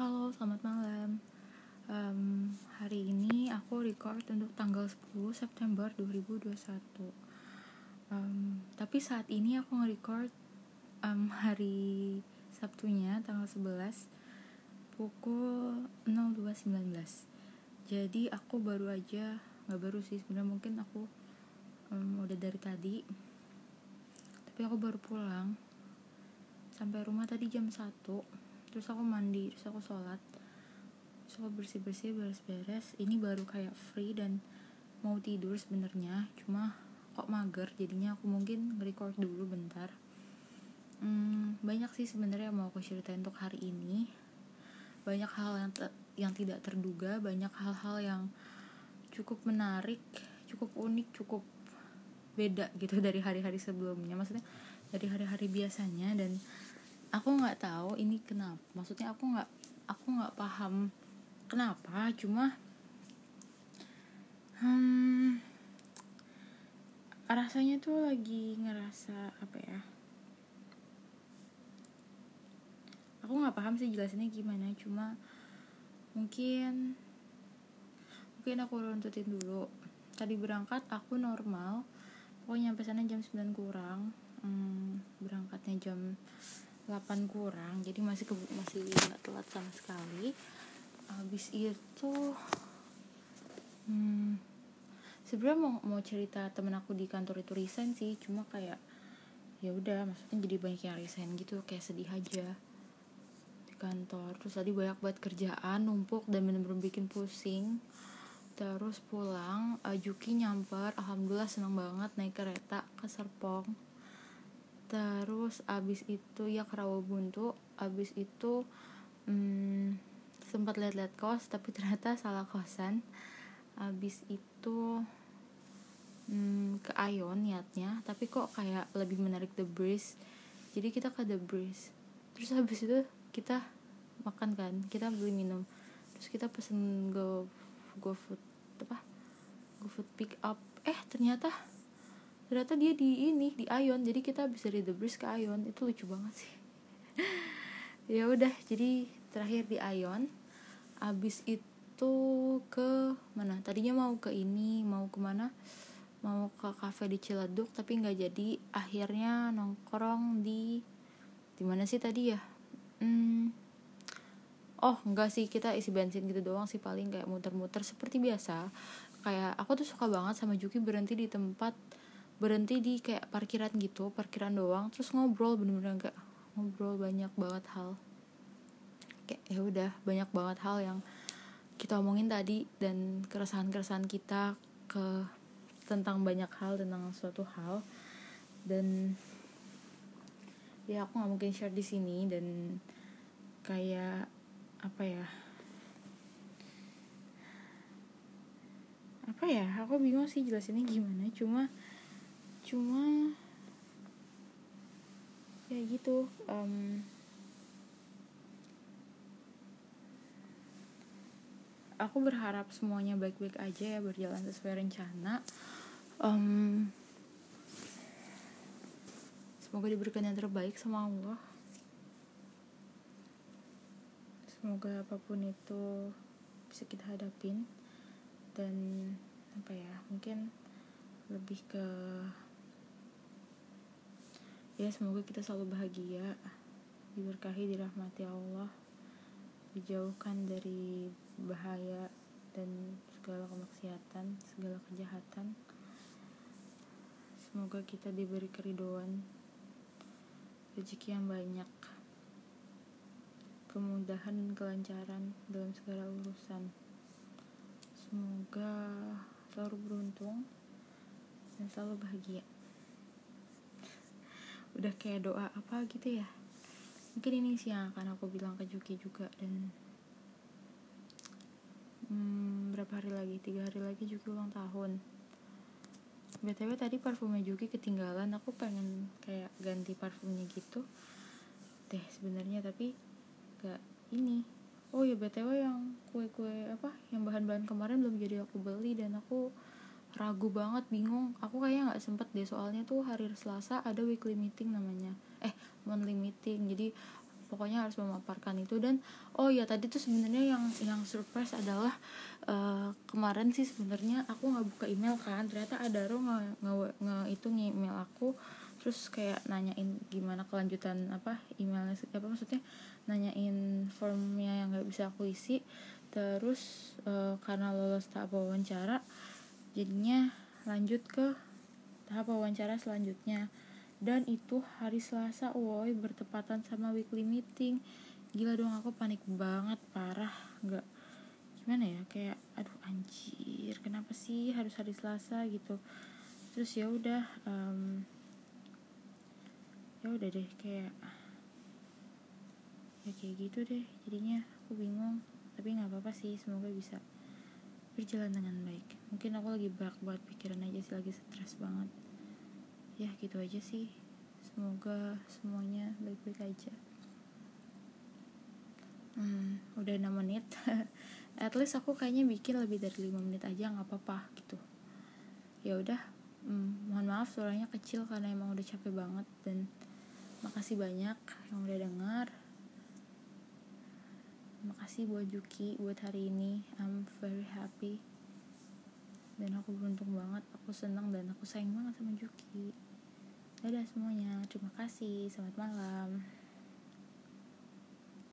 Halo, selamat malam. Um, hari ini aku record untuk tanggal 10 September 2021. Um, tapi saat ini aku nge-record um, hari Sabtunya tanggal 11 pukul 02.19. Jadi aku baru aja nggak baru sih sebenarnya mungkin aku um, udah dari tadi. Tapi aku baru pulang sampai rumah tadi jam 1 terus aku mandi terus aku sholat. Terus aku bersih bersih beres beres ini baru kayak free dan mau tidur sebenarnya. Cuma kok mager jadinya aku mungkin record dulu bentar. Hmm, banyak sih sebenarnya mau aku ceritain untuk hari ini. Banyak hal yang yang tidak terduga banyak hal-hal yang cukup menarik cukup unik cukup beda gitu dari hari-hari sebelumnya. Maksudnya dari hari-hari biasanya dan aku nggak tahu ini kenapa maksudnya aku nggak aku nggak paham kenapa cuma hmm, rasanya tuh lagi ngerasa apa ya? Aku nggak paham sih jelasinnya gimana cuma mungkin mungkin aku runtutin dulu. Tadi berangkat aku normal. Pokoknya nyampe sana jam 9 kurang. Hmm, berangkatnya jam 8 kurang jadi masih ke, masih nggak telat sama sekali. Habis itu hmm, sebenarnya mau mau cerita temen aku di kantor itu resign sih cuma kayak ya udah maksudnya jadi banyak yang resign gitu kayak sedih aja di kantor. Terus tadi banyak buat kerjaan numpuk dan bener-bener bikin pusing. Terus pulang Juki nyamper alhamdulillah senang banget naik kereta ke Serpong terus abis itu ya ke Rawabuntu abis itu hmm, sempat lihat-lihat kos tapi ternyata salah kosan. Abis itu hmm, ke Ayon niatnya tapi kok kayak lebih menarik The Breeze. Jadi kita ke The Breeze. Terus habis itu kita makan kan kita beli minum. Terus kita pesen go go food apa? Go food pick up. Eh ternyata ternyata dia di ini di Ion. Jadi kita bisa dari The Breeze ke Ion. Itu lucu banget sih. Ya udah jadi terakhir di Ion. Abis itu ke mana? Tadinya mau ke ini mau ke mana mau ke cafe di Ciledug tapi nggak jadi. Akhirnya nongkrong di di mana sih tadi ya? Hmm, oh enggak sih. Kita isi bensin gitu doang sih paling kayak muter-muter. Seperti biasa kayak aku tuh suka banget sama Juki berhenti di tempat berhenti di kayak parkiran gitu parkiran doang terus ngobrol bener-bener gak ngobrol banyak banget hal. Kayak ya udah banyak banget hal yang kita omongin tadi dan keresahan-keresahan kita ke tentang banyak hal tentang suatu hal. Dan ya aku nggak mungkin share di sini dan kayak apa ya apa ya aku bingung sih jelasinnya gimana. Cuma cuma ya gitu um, aku berharap semuanya baik-baik aja ya berjalan sesuai rencana. Um, semoga diberikan yang terbaik sama Allah. Semoga apa pun itu bisa kita hadapin. Dan apa ya mungkin lebih ke ya semoga kita selalu bahagia diberkahi dirahmati Allah dijauhkan dari bahaya dan segala kemaksiatan segala kejahatan. Semoga kita diberi keridoan rezeki yang banyak kemudahan dan kelancaran dalam segala urusan. Semoga selalu beruntung dan selalu bahagia udah kayak doa apa gitu ya. Mungkin ini sih yang akan aku bilang ke Juki juga dan hmm, berapa hari lagi? Tiga hari lagi Juki ulang tahun. Btw tadi parfumnya Juki ketinggalan aku pengen kayak ganti parfumnya gitu deh sebenarnya tapi gak ini. Oh ya btw yang kue-kue apa yang bahan-bahan kemarin belum jadi aku beli dan aku ragu banget bingung. Aku kayaknya nggak sempet deh soalnya tuh hari Selasa ada weekly meeting namanya. Eh monthly meeting. Jadi pokoknya harus memaparkan itu. Dan oh ya tadi tuh sebenarnya yang yang surprise adalah uh, kemarin sih sebenarnya aku nggak buka email kan. Ternyata ada ro nge, nge, nge itu email aku. Terus kayak nanyain gimana kelanjutan apa emailnya apa maksudnya? Nanyain formnya yang nggak bisa aku isi. Terus uh, karena lolos tahap wawancara jadinya lanjut ke tahap wawancara selanjutnya. Dan itu hari Selasa woi bertepatan sama weekly meeting. Gila dong aku panik banget parah nggak. Gimana ya kayak aduh anjir kenapa sih harus hari Selasa gitu. Terus ya udah um, ya udah deh kayak ya kayak gitu deh. Jadinya aku bingung tapi nggak apa-apa sih semoga bisa berjalan dengan baik. Mungkin aku lagi banyak banget pikiran aja sih lagi stres banget. Ya gitu aja sih. Semoga semuanya baik-baik aja. Hmm, udah 6 menit. At least aku kayaknya bikin lebih dari 5 menit aja nggak apa-apa gitu. Ya udah hmm, mohon maaf suaranya kecil karena emang udah capek banget dan makasih banyak yang udah dengar makasih buat Juki buat hari ini. I'm very happy. Dan aku beruntung banget aku senang dan aku sayang banget sama Juki. Dadah semuanya terima kasih selamat malam